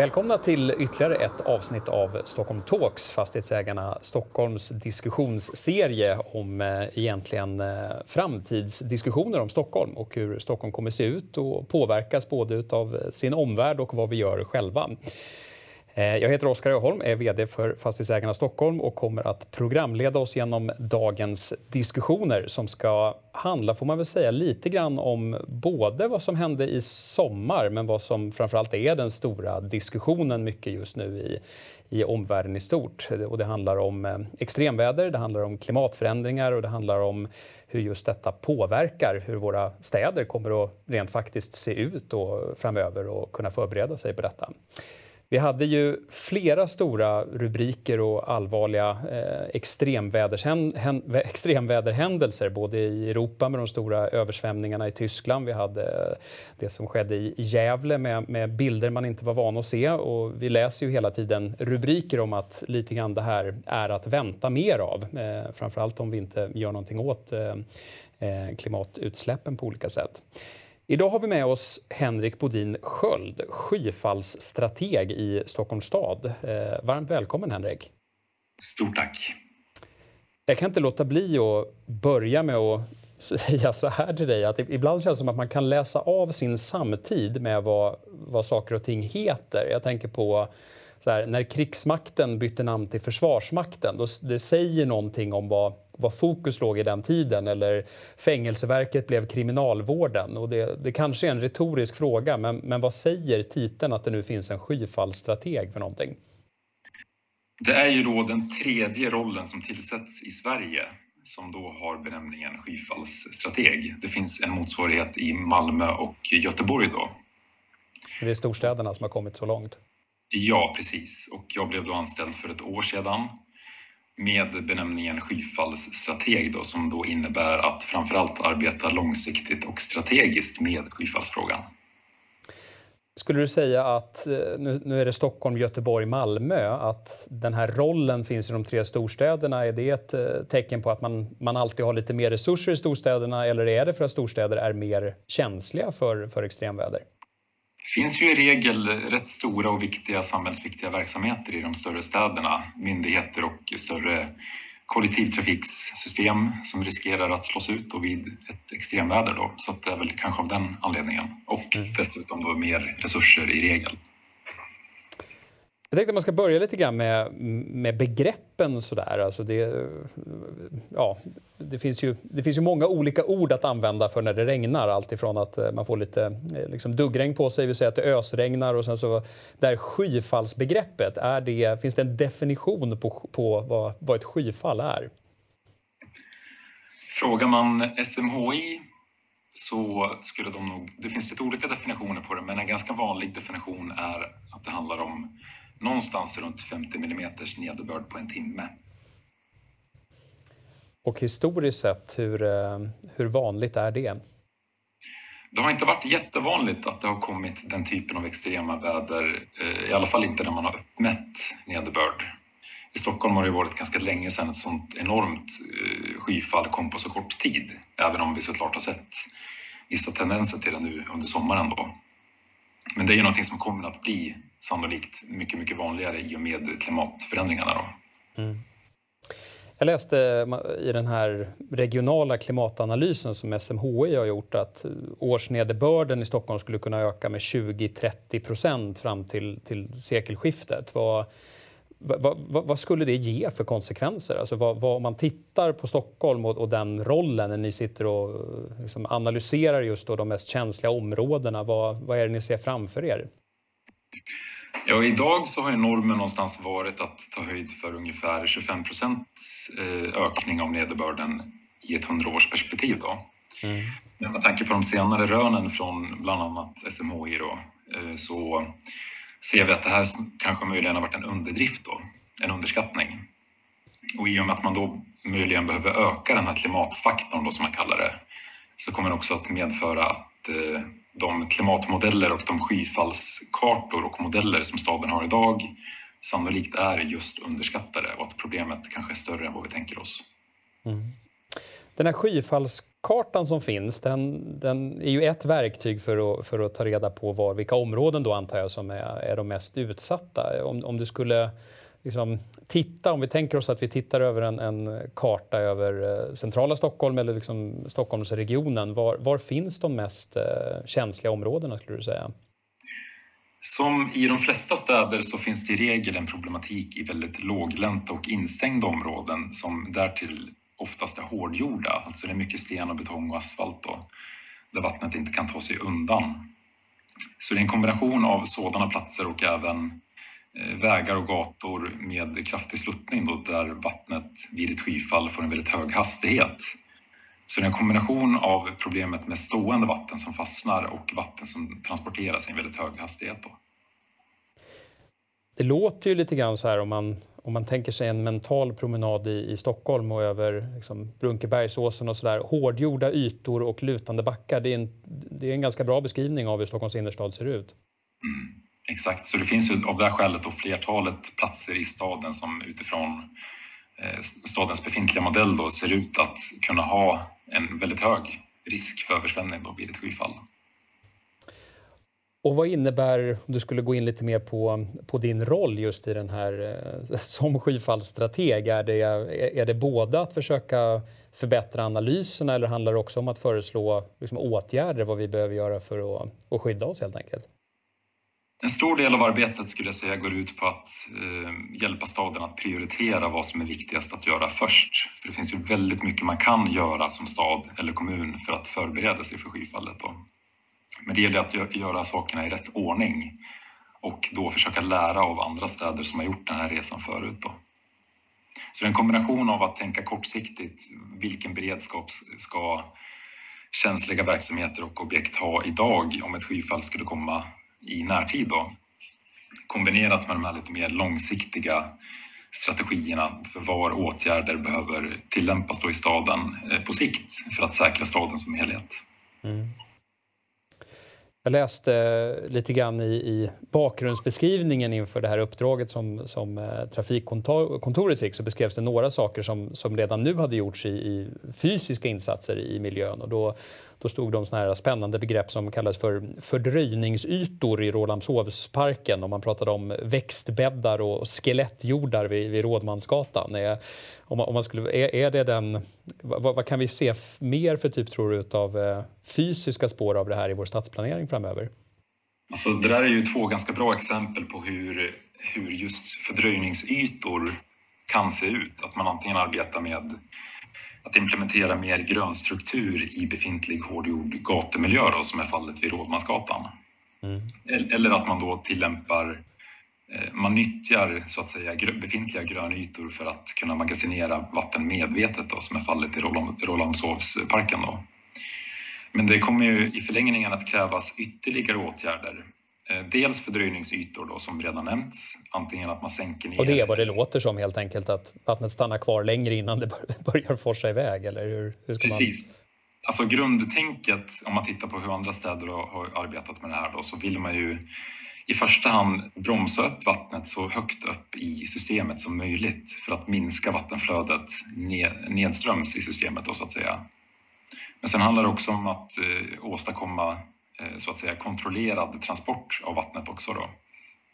Välkomna till ytterligare ett avsnitt av Stockholm Talks, Fastighetsägarna Stockholms diskussionsserie om eh, egentligen eh, framtidsdiskussioner om Stockholm och hur Stockholm kommer se ut och påverkas både av sin omvärld och vad vi gör själva. Eh, jag heter Oskar Öholm, är vd för Fastighetsägarna Stockholm och kommer att programleda oss genom dagens diskussioner som ska handla, får man väl säga, lite grann om både vad som hände i sommar men vad som framförallt är den stora diskussionen mycket just nu i, i omvärlden i stort. Och det handlar om eh, extremväder, det handlar om klimatförändringar och det handlar om hur just detta påverkar hur våra städer kommer att rent faktiskt se ut och framöver och kunna förbereda sig på detta. Vi hade ju flera stora rubriker och allvarliga eh, extremväderhändelser både i Europa med de stora översvämningarna i Tyskland. Vi hade eh, det som skedde i Gävle med, med bilder man inte var van att se. Och vi läser ju hela tiden rubriker om att lite grann det här är att vänta mer av. Eh, framförallt om vi inte gör någonting åt eh, eh klimatutsläppen på olika sätt. Idag har vi med oss Henrik Bodin Sköld, skyfallsstrateg i Stockholms stad. Eh, varmt välkommen Henrik. Stort tack. Jag kan inte låta bli att börja med att säga så här till dig att ibland känns det som att man kan läsa av sin samtid med vad, vad saker och ting heter. Jag tänker på här, när krigsmakten bytte namn till Försvarsmakten. Då, det säger någonting om vad vad fokus låg i den tiden eller fängelseverket blev kriminalvården. Och det, det kanske är en retorisk fråga, men, men vad säger titeln att det nu finns en skyfallsstrateg för någonting? Det är ju då den tredje rollen som tillsätts i Sverige som då har benämningen skyfallsstrateg. Det finns en motsvarighet i Malmö och Göteborg då. Det är storstäderna som har kommit så långt? Ja, precis. Och jag blev då anställd för ett år sedan med benämningen skyfallsstrateg då, som då innebär att framförallt arbeta långsiktigt och strategiskt med skyfallsfrågan. Skulle du säga att, eh, nu, nu är det Stockholm, Göteborg, Malmö, att den här rollen finns i de tre storstäderna? Är det ett eh, tecken på att man, man alltid har lite mer resurser i storstäderna eller är det för att storstäder är mer känsliga för, för extremväder? Finns ju i regel rätt stora och viktiga samhällsviktiga verksamheter i de större städerna, myndigheter och större kollektivtrafiksystem som riskerar att slås ut och vid ett extremväder. Då. Så det är väl kanske av den anledningen. Och mm. dessutom då mer resurser i regel. Jag tänkte att man ska börja lite grann med, med begreppen. Sådär. Alltså det, ja, det, finns ju, det finns ju många olika ord att använda för när det regnar. Alltifrån att eh, man får lite eh, liksom duggregn på sig, vi säger att det ösregnar. Och sen så, där skyfallsbegreppet, är det, finns det en definition på, på vad, vad ett skyfall är? Frågar man SMHI så skulle de nog... Det finns lite olika definitioner på det, men en ganska vanlig definition är att det handlar om någonstans runt 50 mm nederbörd på en timme. Och historiskt sett, hur, eh, hur vanligt är det? Det har inte varit jättevanligt att det har kommit den typen av extrema väder, eh, i alla fall inte när man har uppmätt nederbörd. I Stockholm har det varit ganska länge sedan ett sånt enormt eh, skyfall kom på så kort tid, även om vi såklart har sett vissa tendenser till det nu under sommaren. Då. Men det är ju någonting som kommer att bli sannolikt mycket, mycket vanligare i och med klimatförändringarna. Då. Mm. Jag läste i den här regionala klimatanalysen som SMHI har gjort att årsnederbörden i Stockholm skulle kunna öka med 20-30 procent fram till, till sekelskiftet. Vad, vad, vad, vad, skulle det ge för konsekvenser? Alltså vad, om man tittar på Stockholm och, och, den rollen när ni sitter och liksom analyserar just de mest känsliga områdena, vad, är det ni ser framför er? Ja, idag så har normen någonstans varit att ta höjd för ungefär 25 procents eh, ökning av nederbörden i ett hundraårsperspektiv. Då. Mm. Men med tanke på de senare rönen från bland annat SMHI då, eh, så ser vi att det här kanske möjligen har varit en underdrift då, en underskattning. Och i och med att man då möjligen behöver öka den här klimatfaktorn då som man kallar det, så kommer det också att medföra att eh, de klimatmodeller och de skyfallskartor och modeller som staden har idag sannolikt är just underskattade och att problemet kanske är större än vad vi tänker oss. Mm. Den här skyfallskartan som finns, den, den, är ju ett verktyg för att, för att ta reda på var, vilka områden då antar jag som är, är de mest utsatta. Om, om du skulle liksom, titta, om vi tänker oss att vi tittar över en, en karta över eh, centrala Stockholm eller liksom Stockholmsregionen, var, var finns de mest eh, känsliga områdena skulle du säga? Som i de flesta städer så finns det i regel en problematik i väldigt låglänta och instängda områden som därtill oftast är hårdgjorda, alltså det är mycket sten och betong och asfalt då, där vattnet inte kan ta sig undan. Så det är en kombination av sådana platser och även eh, vägar och gator med kraftig sluttning då, där vattnet vid ett skyfall får en väldigt hög hastighet. Så det är en kombination av problemet med stående vatten som fastnar och vatten som transporteras i en väldigt hög hastighet. Då. Det låter ju lite grann så här om man om man tänker sig en mental promenad i, i Stockholm och över liksom, Brunkebergsåsen och sådär. Hårdgjorda ytor och lutande backar. Det är, en, det är en ganska bra beskrivning av hur Stockholms innerstad ser ut. Mm, exakt, så det finns ju av det här skälet och flertalet platser i staden som utifrån eh, stadens befintliga modell då ser ut att kunna ha en väldigt hög risk för översvämning då vid ett skyfall. Och vad innebär, om du skulle gå in lite mer på, på din roll just i den här eh, som skyfallsstrateg, är det, är det både att försöka förbättra analyserna eller handlar det också om att föreslå liksom, åtgärder, vad vi behöver göra för att, att skydda oss helt enkelt? En stor del av arbetet skulle jag säga går ut på att eh, hjälpa staden att prioritera vad som är viktigast att göra först. För det finns ju väldigt mycket man kan göra som stad eller kommun för att förbereda sig för skyfallet. Då. Men det gäller att göra sakerna i rätt ordning och då försöka lära av andra städer som har gjort den här resan förut. Då. Så en kombination av att tänka kortsiktigt, vilken beredskap ska känsliga verksamheter och objekt ha idag om ett skyfall skulle komma i närtid då? Kombinerat med de här lite mer långsiktiga strategierna för var åtgärder behöver tillämpas då i staden eh, på sikt för att säkra staden som helhet. Mm. Jag läste eh, lite grann i, i, bakgrundsbeskrivningen inför det här uppdraget som, som eh, Trafikkontoret fick så beskrevs det några saker som, som redan nu hade gjorts i, i fysiska insatser i miljön. Och då, då stod de såna här spännande begrepp som kallas för fördröjningsytor i Rålambshovsparken och man pratade om växtbäddar och skelettjordar vid, vid Rådmansgatan. Om man, om man skulle, är, är det den, vad, vad, kan vi se mer för typ tror du av eh, fysiska spår av det här i vår stadsplanering framöver? Alltså, det där är ju två ganska bra exempel på hur, hur just fördröjningsytor kan se ut. Att man antingen arbetar med att implementera mer grönstruktur i befintlig hårdgjord gatumiljö då, som är fallet vid Rådmansgatan. Mm. Eller att man då tillämpar man nyttjar så att säga befintliga grönytor för att kunna magasinera vatten medvetet då, som är fallet i Rålambshovsparken. Men det kommer ju i förlängningen att krävas ytterligare åtgärder Eh, dels fördröjningsytor då, som redan nämnts, antingen att man sänker ner... Och det är vad det låter som helt enkelt, att vattnet stannar kvar längre innan det börjar forsa iväg? Eller hur, hur Precis. Man... Alltså grundtänket, om man tittar på hur andra städer har arbetat med det här, då, så vill man ju i första hand bromsa upp vattnet så högt upp i systemet som möjligt för att minska vattenflödet nedströms i systemet då, så att säga. Men sen handlar det också om att eh, åstadkomma eh, så att säga kontrollerad transport av vattnet också. Då.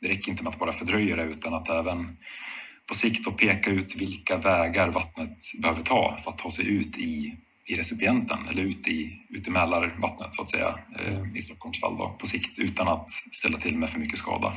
Det räcker inte med att bara fördröja det utan att även på sikt då peka ut vilka vägar vattnet behöver ta för att ta sig ut i, i recipienten eller ut i, ut i Mälarvattnet så att säga mm. i Stockholms fall då, på sikt utan att ställa till med för mycket skada.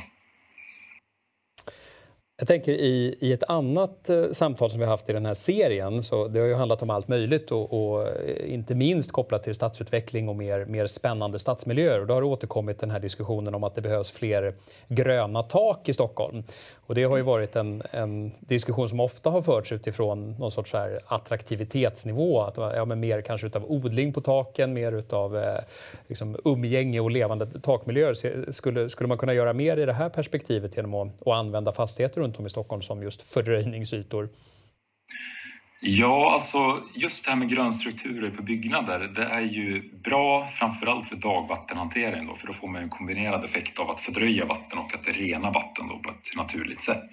Jag tänker i, i ett annat eh, samtal som vi har haft i den här serien, så det har ju handlat om allt möjligt och, och eh, inte minst kopplat till stadsutveckling och mer, mer spännande stadsmiljöer. Och då har det återkommit den här diskussionen om att det behövs fler gröna tak i Stockholm. Och det har ju varit en, en diskussion som ofta har förts utifrån någon sorts här attraktivitetsnivå. Att, ja, men mer kanske utav odling på taken, mer utav eh, liksom umgänge och levande takmiljöer. Skulle, skulle man kunna göra mer i det här perspektivet genom att, att använda fastigheter runt om i Stockholm som just fördröjningsytor? Ja, alltså just det här med grönstrukturer på byggnader, det är ju bra framförallt för dagvattenhantering då, för då får man en kombinerad effekt av att fördröja vatten och att rena vatten då på ett naturligt sätt.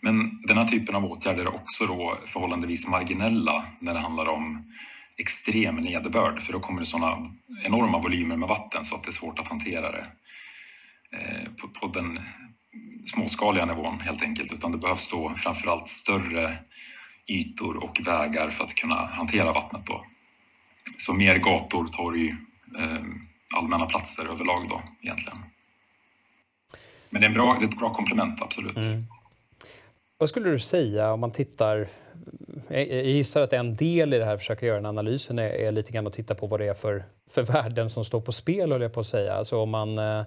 Men den här typen av åtgärder är också då förhållandevis marginella när det handlar om extrem nederbörd, för då kommer det sådana enorma volymer med vatten så att det är svårt att hantera det eh, på, på den småskaliga nivån helt enkelt, utan det behövs då framförallt större ytor och vägar för att kunna hantera vattnet. Då. Så mer gator, torg, eh, allmänna platser överlag då egentligen. Men det är, bra, det är ett bra komplement, absolut. Mm. Vad skulle du säga om man tittar jag gissar att en del i det här, försöka göra en analysen, är, är lite grann att titta på vad det är för, för värden som står på spel, jag på att säga. Alltså om man, eh,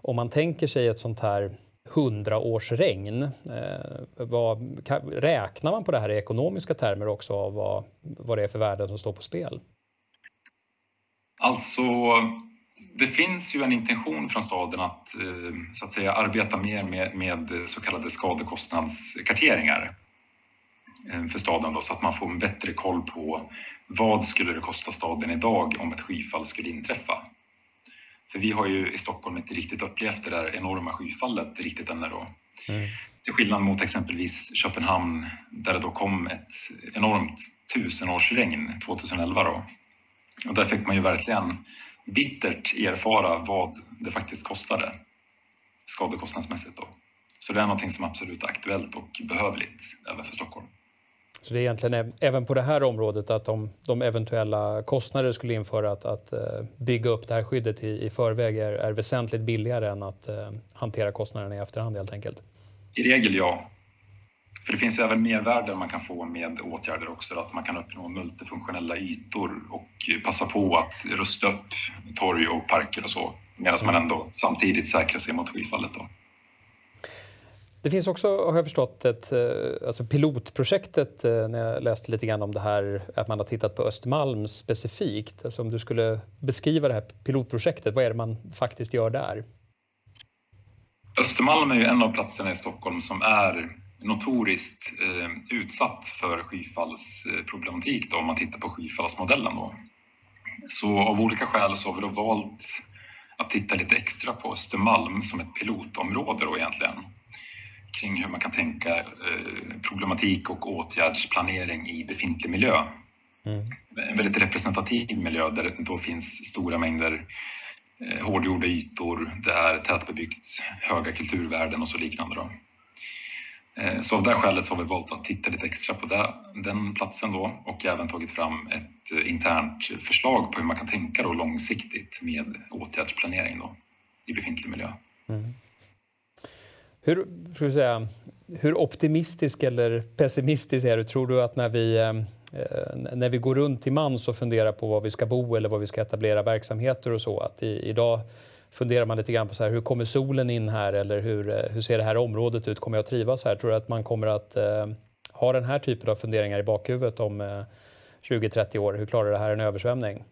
om man tänker sig ett sånt här hundraårsregn. Eh, vad, kan, räknar man på det här i ekonomiska termer också av vad, vad det är för värden som står på spel? Alltså, det finns ju en intention från staden att, eh, så att säga, arbeta mer med, med så kallade skadekostnadskarteringar eh, för staden då, så att man får en bättre koll på vad skulle det kosta staden idag om ett skyfall skulle inträffa. För vi har ju i Stockholm inte riktigt upplevt det där enorma skyfallet riktigt ännu då. Mm. Till skillnad mot exempelvis Köpenhamn där det då kom ett enormt tusenårsregn 2011 då. Och där fick man ju verkligen bittert erfara vad det faktiskt kostade skadekostnadsmässigt då. Så det är någonting som absolut är aktuellt och behövligt även för Stockholm. Så det är egentligen även på det här området att de, de eventuella kostnader skulle införa att, att eh, bygga upp det här skyddet i, i förväg är, är väsentligt billigare än att eh, hantera kostnaderna i efterhand helt enkelt? I regel ja. För det finns ju även mervärden man kan få med åtgärder också, att man kan uppnå multifunktionella ytor och passa på att rusta upp torg och parker och så, medan man ändå samtidigt säkrar sig mot skyfallet. Då. Det finns också, har jag förstått, ett eh, alltså pilotprojektet eh, när jag läste lite grann om det här att man har tittat på Östermalm specifikt. Alltså om du skulle beskriva det här pilotprojektet, vad är det man faktiskt gör där? Östermalm är ju en av platserna i Stockholm som är notoriskt eh, utsatt för skyfallsproblematik då, om man tittar på skyfallsmodellen. Då. Så av olika skäl så har vi då valt att titta lite extra på Östermalm som ett pilotområde då egentligen kring hur man kan tänka eh, problematik och åtgärdsplanering i befintlig miljö. Mm. En väldigt representativ miljö där det då finns stora mängder eh, hårdgjorda ytor, det är tätbebyggt, höga kulturvärden och så liknande. Då. Eh, så av det skälet så har vi valt att titta lite extra på det, den platsen då och även tagit fram ett internt förslag på hur man kan tänka då långsiktigt med åtgärdsplanering då, i befintlig miljö. Mm. Hur, ska vi säga, hur optimistisk eller pessimistisk är du? Tror du att när vi, eh, när vi går runt i mans och funderar på var vi ska bo eller var vi ska etablera verksamheter och så, att i, idag funderar man lite grann på så här, hur kommer solen in här eller hur, eh, hur ser det här området ut? Kommer jag att trivas här? Tror du att man kommer att eh, ha den här typen av funderingar i bakhuvudet om eh, 20-30 år? Hur klarar det här en översvämning?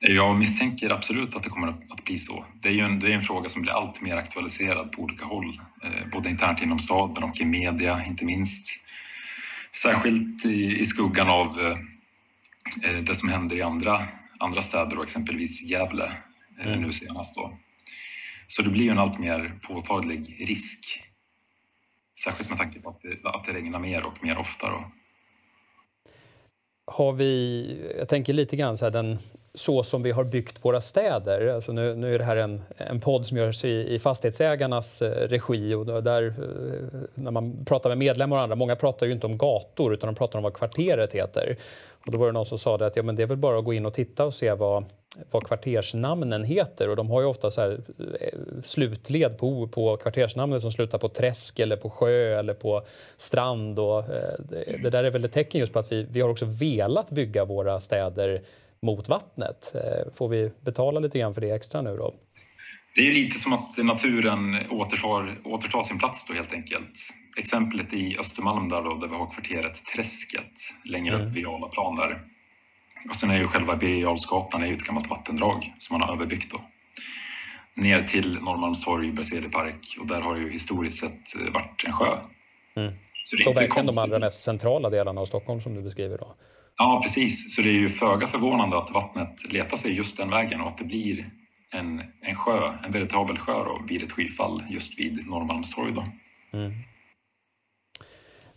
Jag misstänker absolut att det kommer att bli så. Det är ju en, det är en fråga som blir allt mer aktualiserad på olika håll, eh, både internt inom staden och i media, inte minst. Särskilt i, i skuggan av eh, det som händer i andra, andra städer och exempelvis Gävle eh, mm. nu senast. Då. Så det blir ju en allt mer påtaglig risk. Särskilt med tanke på att det, att det regnar mer och mer ofta. Då. Har vi, jag tänker lite grann så här, den så som vi har byggt våra städer. Alltså nu, nu är det här en, en podd som görs i, i fastighetsägarnas eh, regi. Och där, eh, när man pratar med medlemmar och andra, många pratar ju inte om gator utan de pratar om vad kvarteret heter. Och då var det någon som sa det att ja, men det är väl bara att gå in och titta och se vad vad kvartersnamnen heter och de har ju ofta så här eh, slutled på, på kvartersnamnet som slutar på träsk eller på sjö eller på strand och det, det där är väl ett tecken just på att vi, vi har också velat bygga våra städer mot vattnet. Eh, får vi betala lite grann för det extra nu då? Det är lite som att naturen återtar, återtar sin plats då helt enkelt. Exemplet i Östermalm där, då, där vi har kvarteret Träsket längre mm. upp vid Jarlaplan där. Och sen är ju själva Birger ett gammalt vattendrag som man har överbyggt då. Ner till Norrmalmstorg, Berzelii och där har det ju historiskt sett eh, varit en sjö. Mm. Så det är inte verkligen de allra mest centrala delarna av Stockholm som du beskriver då? Ja, precis. Så det är ju föga förvånande att vattnet letar sig just den vägen och att det blir en, en sjö, en veritabel sjö då, vid ett skyfall just vid Norrmalmstorg. Då. Mm.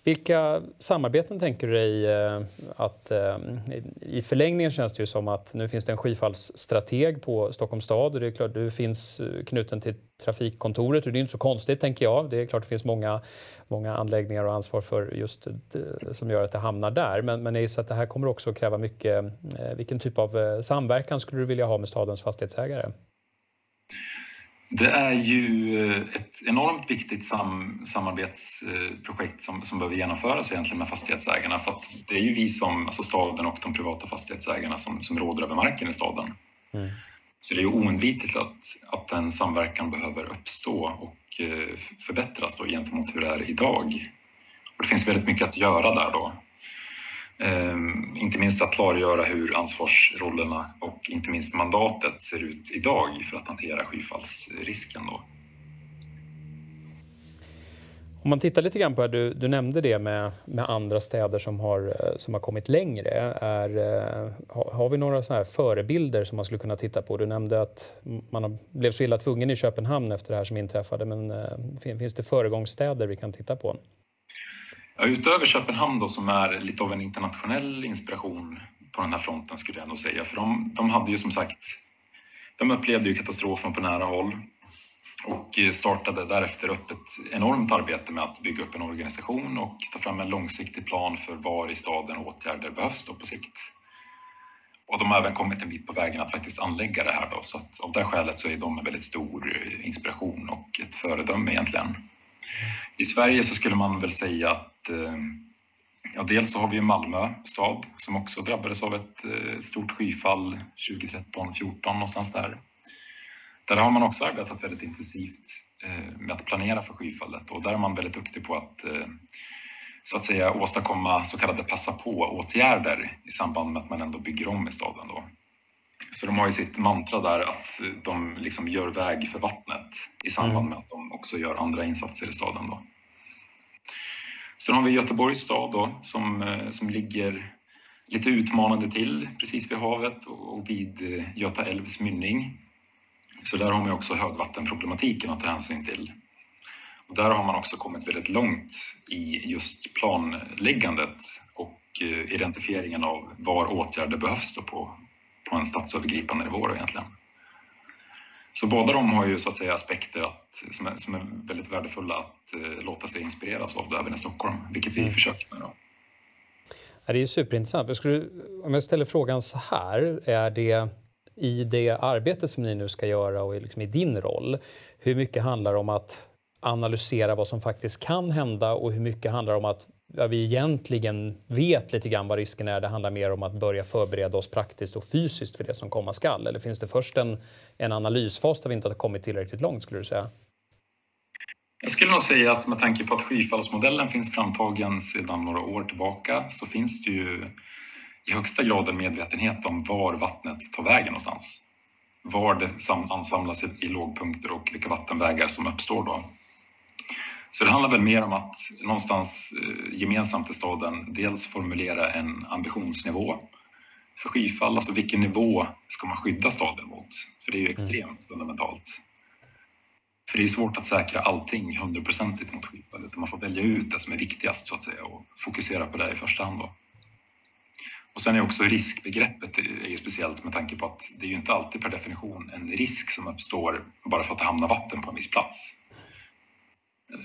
Vilka samarbeten tänker du dig eh, att... Eh, I förlängningen känns det ju som att nu finns det en skyfallsstrateg på Stockholms stad och det är klart du finns eh, knuten till trafikkontoret och det är inte så konstigt tänker jag. Det är klart det finns många, många anläggningar och ansvar för just som gör att det hamnar där. Men, men är så att det här kommer också kräva mycket. Vilken typ av samverkan skulle du vilja ha med stadens fastighetsägare? Det är ju eh, ett enormt viktigt sam samarbetsprojekt som, som behöver genomföras egentligen med fastighetsägarna för att det är ju vi som, alltså staden och de privata fastighetsägarna som, som råder över marken i staden. Mm. Så det är ju oundvikligt att, att den samverkan behöver uppstå och eh, förbättras då gentemot hur det är idag. Och det finns väldigt mycket att göra där då. Ehm, inte minst att klargöra hur ansvarsrollerna och inte minst mandatet ser ut idag för att hantera skyfallsrisken. Då. Om man tittar lite grann på det, du, du nämnde det med, med andra städer som har, eh, som har kommit längre. Är, eh, har vi några såna här förebilder som man skulle kunna titta på? Du nämnde att man blev så illa tvungen i Köpenhamn efter det här som inträffade, men eh, finns det föregångsstäder vi kan titta på? Ja, utöver Köpenhamn då, som är lite av en internationell inspiration på den här fronten skulle jag ändå säga, för de, de hade ju som sagt, de upplevde ju katastrofen på nära håll och eh, startade därefter upp ett enormt arbete med att bygga upp en organisation och ta fram en långsiktig plan för var i staden åtgärder behövs då på sikt. Och de har även kommit en bit på vägen att faktiskt anlägga det här då, så att av det skälet så är de en väldigt stor eh, inspiration och ett föredöme egentligen. I Sverige så skulle man väl säga att eh, ja, dels så har vi Malmö stad som också drabbades av ett, eh, stort skyfall 2013, 14 någonstans där. Där har man också arbetat väldigt intensivt eh, med att planera för skyfallet och där är man väldigt duktig på att så att säga åstadkomma så kallade passa på-åtgärder i samband med att man ändå bygger om i staden. Då. Så de har ju sitt mantra där att de liksom gör väg för vattnet i samband mm. med att de också gör andra insatser i staden. Då. Sen har vi Göteborgs stad då, som, eh, som ligger lite utmanande till precis vid havet och vid eh, Göta älvs mynning. Så där har man också högvattenproblematiken att ta hänsyn till. Och där har man också kommit väldigt långt i just planläggandet och eh, identifieringen av var åtgärder behövs på, på en stadsövergripande nivå då egentligen. Så båda de har ju så att säga aspekter att, som, är, som är väldigt värdefulla att eh, låta sig inspireras av även i Stockholm, vilket vi mm. försöker med. Då. Det är ju superintressant. Jag skulle, om jag ställer frågan så här, är det i det arbete som ni nu ska göra och liksom i din roll, hur mycket handlar om att analysera vad som faktiskt kan hända och hur mycket handlar om att där vi egentligen vet lite grann vad risken är. Det handlar mer om att börja förbereda oss praktiskt och fysiskt för det som komma skall. Eller finns det först en, en analysfas där vi inte har kommit tillräckligt långt skulle du säga? Jag skulle nog säga att med tanke på att skyfallsmodellen finns framtagen sedan några år tillbaka så finns det ju i högsta grad en medvetenhet om var vattnet tar vägen någonstans. Var det ansamlas i lågpunkter och vilka vattenvägar som uppstår då. Så det handlar väl mer om att någonstans eh, gemensamt i staden dels formulera en ambitionsnivå för skyfall, alltså vilken nivå ska man skydda staden mot? För det är ju mm. extremt fundamentalt. För det är svårt att säkra allting hundraprocentigt mot skyfall, utan man får välja ut det som är viktigast så att säga och fokusera på det i första hand. Då. Och sen är också riskbegreppet är ju speciellt med tanke på att det är ju inte alltid per definition en risk som uppstår bara för att det hamnar vatten på en viss plats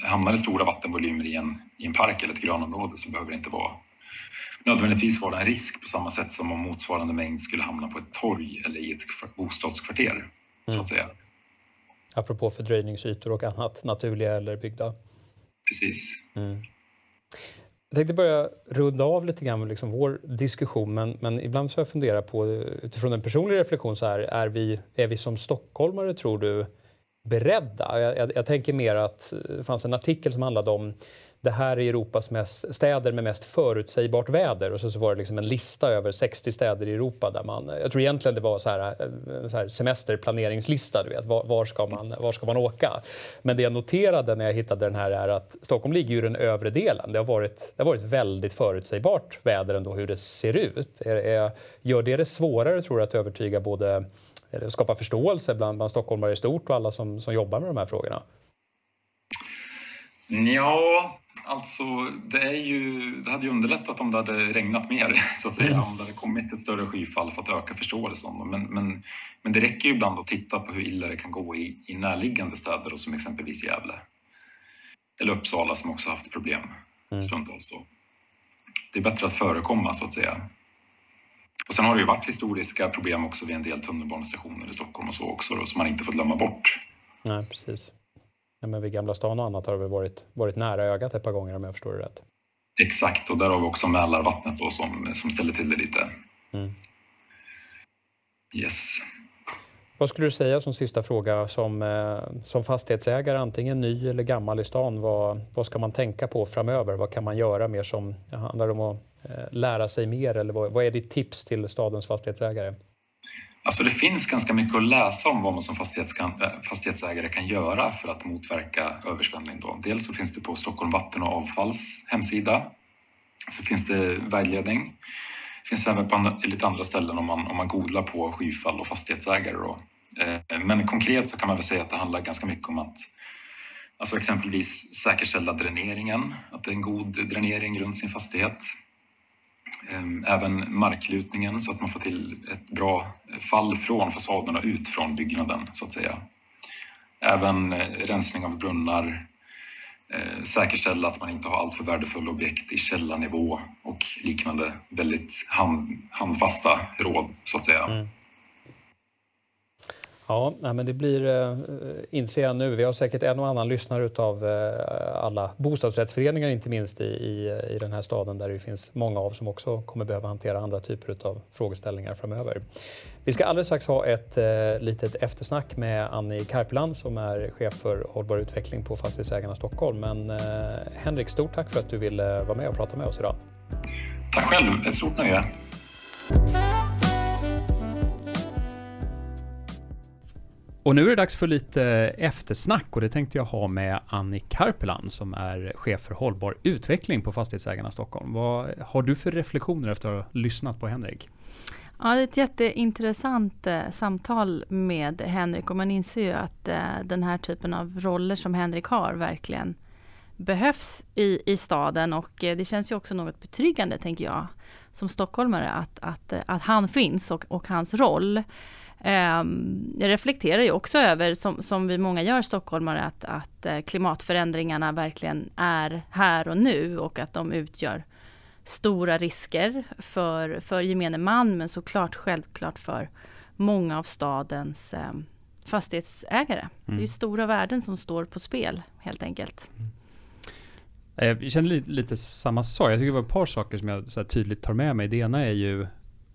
hamnar det stora vattenvolymer i en, i en park eller ett grönområde så behöver det inte vara nödvändigtvis vara en risk på samma sätt som om motsvarande mängd skulle hamna på ett torg eller i ett bostadskvarter, mm. så att säga. Apropå fördröjningsytor och annat, naturliga eller byggda. Precis. Mm. Jag tänkte börja runda av lite grann med liksom vår diskussion men, men ibland så har jag funderat på utifrån en personlig reflektion så här, är vi, är vi som stockholmare tror du beredda? Jag, jag, jag tänker mer att det fanns en artikel som handlade om det här är Europas mest, städer med mest förutsägbart väder. Och så, så var det liksom en lista över 60 städer i Europa där man, jag tror egentligen det var så här, eh, så här semesterplaneringslista, du vet, var, var, ska man, var ska man åka? Men det jag noterade när jag hittade den här är att Stockholm ligger ju i den övre delen. Det har varit, det har varit väldigt förutsägbart väder ändå hur det ser ut. Är, är, gör det det svårare tror du att övertyga både, skapa förståelse bland, bland stockholmare i stort och alla som, som jobbar med de här frågorna? Ja, alltså det, är ju, det hade ju underlättat om det hade regnat mer, så att säga, mm. om det hade kommit ett större skyfall för att öka förståelsen. Men, men, men det räcker ju ibland att titta på hur illa det kan gå i, i närliggande städer, som exempelvis Gävle. Eller Uppsala som också haft problem mm. stundtals. Då. Det är bättre att förekomma, så att säga. Och sen har det ju varit historiska problem också vid en del tunnelbanestationer i Stockholm och så också, då, som man inte får glömma bort. Nej, precis ja, men vid Gamla stan och annat har det varit, varit nära ögat ett par gånger om jag förstår det rätt. Exakt, och där har vi också Mälarvattnet då som, som ställer till det lite. Mm. Yes. Vad skulle du säga som sista fråga som, eh, som fastighetsägare, antingen ny eller gammal i stan, vad, vad ska man tänka på framöver? Vad kan man göra mer som handlar om att Eh, lära sig mer eller vad, vad är ditt tips till stadens fastighetsägare? Alltså det finns ganska mycket att läsa om vad man som eh, fastighetsägare kan göra för att motverka översvämning. Då. Dels så finns det på Stockholm Vatten och Avfalls hemsida så finns det vägledning. Det finns även på lite andra ställen om man, om man googlar på skyfall och fastighetsägare. Då. Eh, men konkret så kan man väl säga att det handlar ganska mycket om att alltså exempelvis säkerställa dräneringen, att det är en god dränering runt sin fastighet. Ehm, även marklutningen så att man får till ett bra fall från fasaderna ut från byggnaden så att säga. Även eh, rensning av brunnar, eh, säkerställa att man inte har alltför värdefulla objekt i källarnivå och liknande väldigt hand, handfasta råd så att säga. Mm. Ja, men det blir, eh, eh, inser jag nu, vi har säkert en och annan lyssnare av eh, alla bostadsrättsföreningar inte minst i, i, i den här staden där det finns många av som också kommer behöva hantera andra typer av frågeställningar framöver. Vi ska alldeles strax ha ett eh, litet eftersnack med Annie Karpeland som är chef för hållbar utveckling på Fastighetsägarna Stockholm. Men eh, Henrik, stort tack för att du ville vara med och prata med oss idag. Tack själv, ett stort nöje. Och nu är det dags för lite eftersnack och det tänkte jag ha med Annie Karpelan som är chef för hållbar utveckling på Fastighetsägarna Stockholm. Vad har du för reflektioner efter att ha lyssnat på Henrik? Ja, det är ett jätteintressant eh, samtal med Henrik och man inser ju att eh, den här typen av roller som Henrik har verkligen behövs i, i staden och eh, det känns ju också något betryggande, tänker jag, som stockholmare att, att, eh, att han finns och, och hans roll. Um, jag reflekterar ju också över, som, som vi många gör stockholmare, att, att uh, klimatförändringarna verkligen är här och nu och att de utgör stora risker för, för gemene man, men såklart självklart för många av stadens um, fastighetsägare. Mm. Det är mm. stora värden som står på spel helt enkelt. Mm. Jag känner lite, lite, samma sak. Jag tycker det var ett par saker som jag tydligt tar med mig. Det ena är ju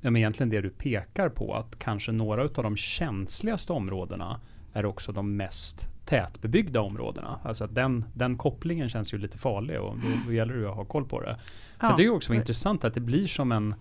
ja, men egentligen det du pekar på, att kanske några av de känsligaste områdena är också de mest tätbebyggda områdena. Alltså att den, den kopplingen känns ju lite farlig och då, då gäller det att ha koll på det. Så ja. jag tycker också det var intressant att det blir som en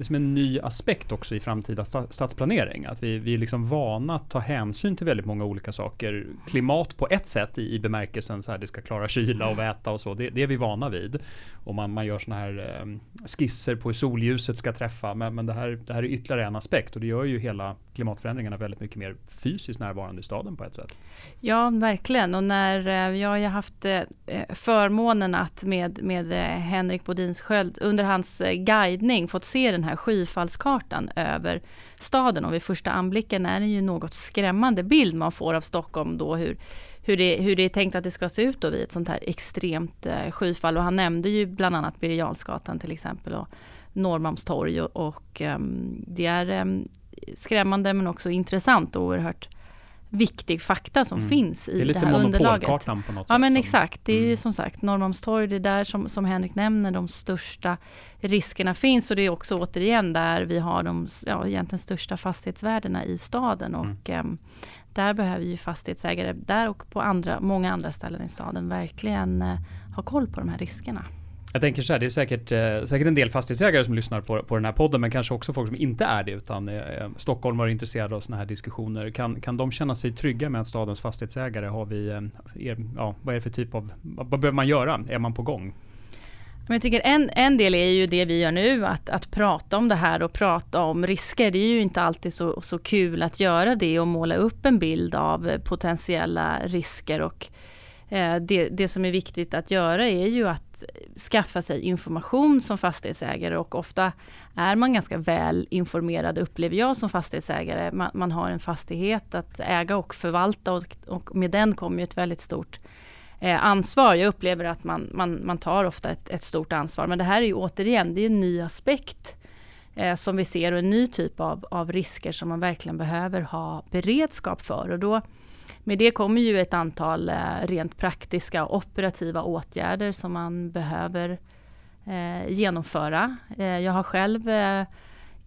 det är som en ny aspekt också i framtida stadsplanering. Att vi, vi är liksom vana att ta hänsyn till väldigt många olika saker. Klimat på ett sätt i, i bemärkelsen så här det ska klara kyla och väta och så. Det, det är vi vana vid. Och man, man gör sådana här eh, skisser på hur solljuset ska träffa. Men, men det, här, det här är ytterligare en aspekt och det gör ju hela klimatförändringarna väldigt mycket mer fysiskt närvarande i staden på ett sätt. Ja, verkligen. Och när eh, jag har haft eh, förmånen att med, med Henrik Bodins sköld under hans guidning fått se den här skyfallskartan över staden och vid första anblicken är det ju något skrämmande bild man får av Stockholm då hur, hur det, hur det är tänkt att det ska se ut då vid ett sånt här extremt eh, skyfall. Och han nämnde ju bland annat Birger till exempel och Norrmalmstorg och, och um, det är um, skrämmande men också intressant och oerhört viktig fakta som mm. finns i det, det här underlaget. Det är lite på något Ja men exakt, det är mm. ju som sagt Norrmalmstorg, det är där som, som Henrik nämner de största riskerna finns och det är också återigen där vi har de ja, egentligen största fastighetsvärdena i staden mm. och um, där behöver ju fastighetsägare, där och på andra, många andra ställen i staden verkligen uh, ha koll på de här riskerna. Jag tänker så här, det är säkert, eh, säkert en del fastighetsägare som lyssnar på, på den här podden, men kanske också folk som inte är det, utan eh, stockholmare är intresserade av sådana här diskussioner. Kan, kan de känna sig trygga med att stadens fastighetsägare har vi, eh, er, ja, vad är det för typ av, vad behöver man göra? Är man på gång? Men jag tycker en, en del är ju det vi gör nu, att, att prata om det här och prata om risker. Det är ju inte alltid så, så kul att göra det och måla upp en bild av eh, potentiella risker och Eh, det, det som är viktigt att göra är ju att skaffa sig information som fastighetsägare och ofta är man ganska väl informerad upplever jag som fastighetsägare. Man, man har en fastighet att äga och förvalta och, och med den kommer ett väldigt stort eh, ansvar. Jag upplever att man, man, man tar ofta ett, ett, stort ansvar. Men det här är ju återigen, det är en ny aspekt eh, som vi ser och en ny typ av, av risker som man verkligen behöver ha beredskap för. Och då med det kommer ju ett antal eh, rent praktiska operativa åtgärder som man behöver eh, genomföra. Eh, jag har själv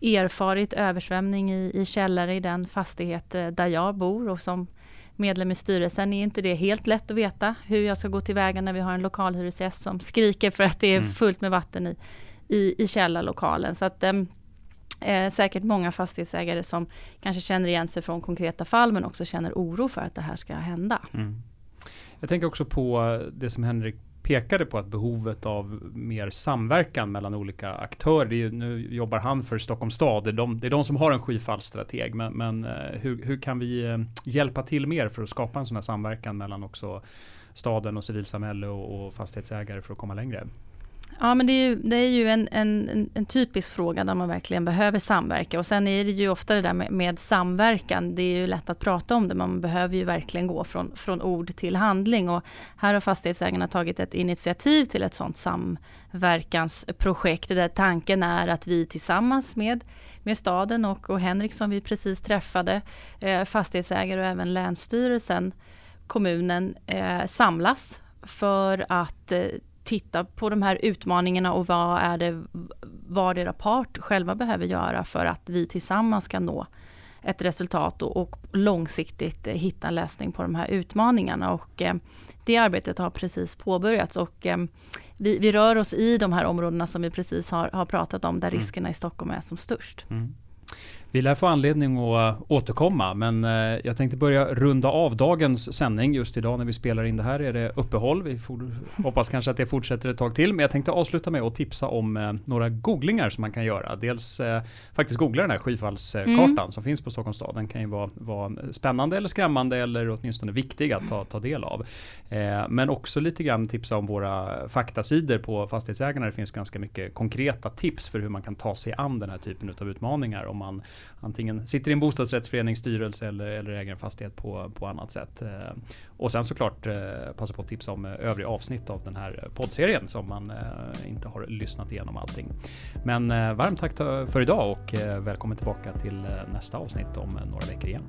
erfarit översvämning i, i källare i den fastighet där jag bor och som medlem i styrelsen är inte det helt lätt att veta hur jag ska gå tillväga när vi har en lokalhyresgäst som skriker för att det är mm. fullt med vatten i, i, i källarlokalen. Så att, ehm, eh, säkert många fastighetsägare som kanske känner igen sig från konkreta fall men också känner oro för att det här ska hända. Mm. Jag tänker också på det som Henrik pekade på att behovet av mer samverkan mellan olika aktörer. Ju, nu jobbar han för Stockholms stad. Det är de, det är de som har en skyfallsstrateg. Men, men eh, hur, hur, kan vi eh, hjälpa till mer för att skapa en sån här samverkan mellan också staden och civilsamhälle och, och fastighetsägare för att komma längre? Ja, men det är ju, det är ju en, en, en, typisk fråga där man verkligen behöver samverka. Och sen är det ju ofta det där med, med, samverkan. Det är ju lätt att prata om det, men man behöver ju verkligen gå från, från ord till handling. Och här har fastighetsägarna tagit ett initiativ till ett sådant samverkansprojekt där tanken är att vi tillsammans med, med staden och, och Henrik som vi precis träffade, eh, fastighetsägare och även Länsstyrelsen, kommunen eh, samlas för att eh, titta på de här utmaningarna och vad är det vardera part själva behöver göra för att vi tillsammans ska nå ett resultat och, och långsiktigt eh, hitta en lösning på de här utmaningarna. Och, eh, det arbetet har precis påbörjats och eh, vi, vi, rör oss i de här områdena som vi precis har, har pratat om, där mm. riskerna i Stockholm är som störst. Mm. Vi lär få anledning att återkomma, men eh, jag tänkte börja runda av dagens sändning. Just idag när vi spelar in det här är det uppehåll. Vi får, hoppas kanske att det fortsätter ett tag till, men jag tänkte avsluta med att tipsa om eh, några googlingar som man kan göra. Dels eh, faktiskt googla den här skyfallskartan mm. som finns på Stockholms stad. Den kan ju vara, vara spännande eller skrämmande eller åtminstone viktig att ta, ta del av. Men också lite grann tipsa om våra faktasidor på Fastighetsägarna. Det finns ganska mycket konkreta tips för hur man kan ta sig an den här typen av utmaningar om man antingen sitter i en bostadsrättsförenings styrelse eller, eller äger en fastighet på, på annat sätt. Eh, och sen såklart eh, passa på att tipsa om eh, övriga avsnitt av den här poddserien som man inte har lyssnat igenom allting. Men varmt tack för idag och välkommen tillbaka till nästa avsnitt om några veckor igen.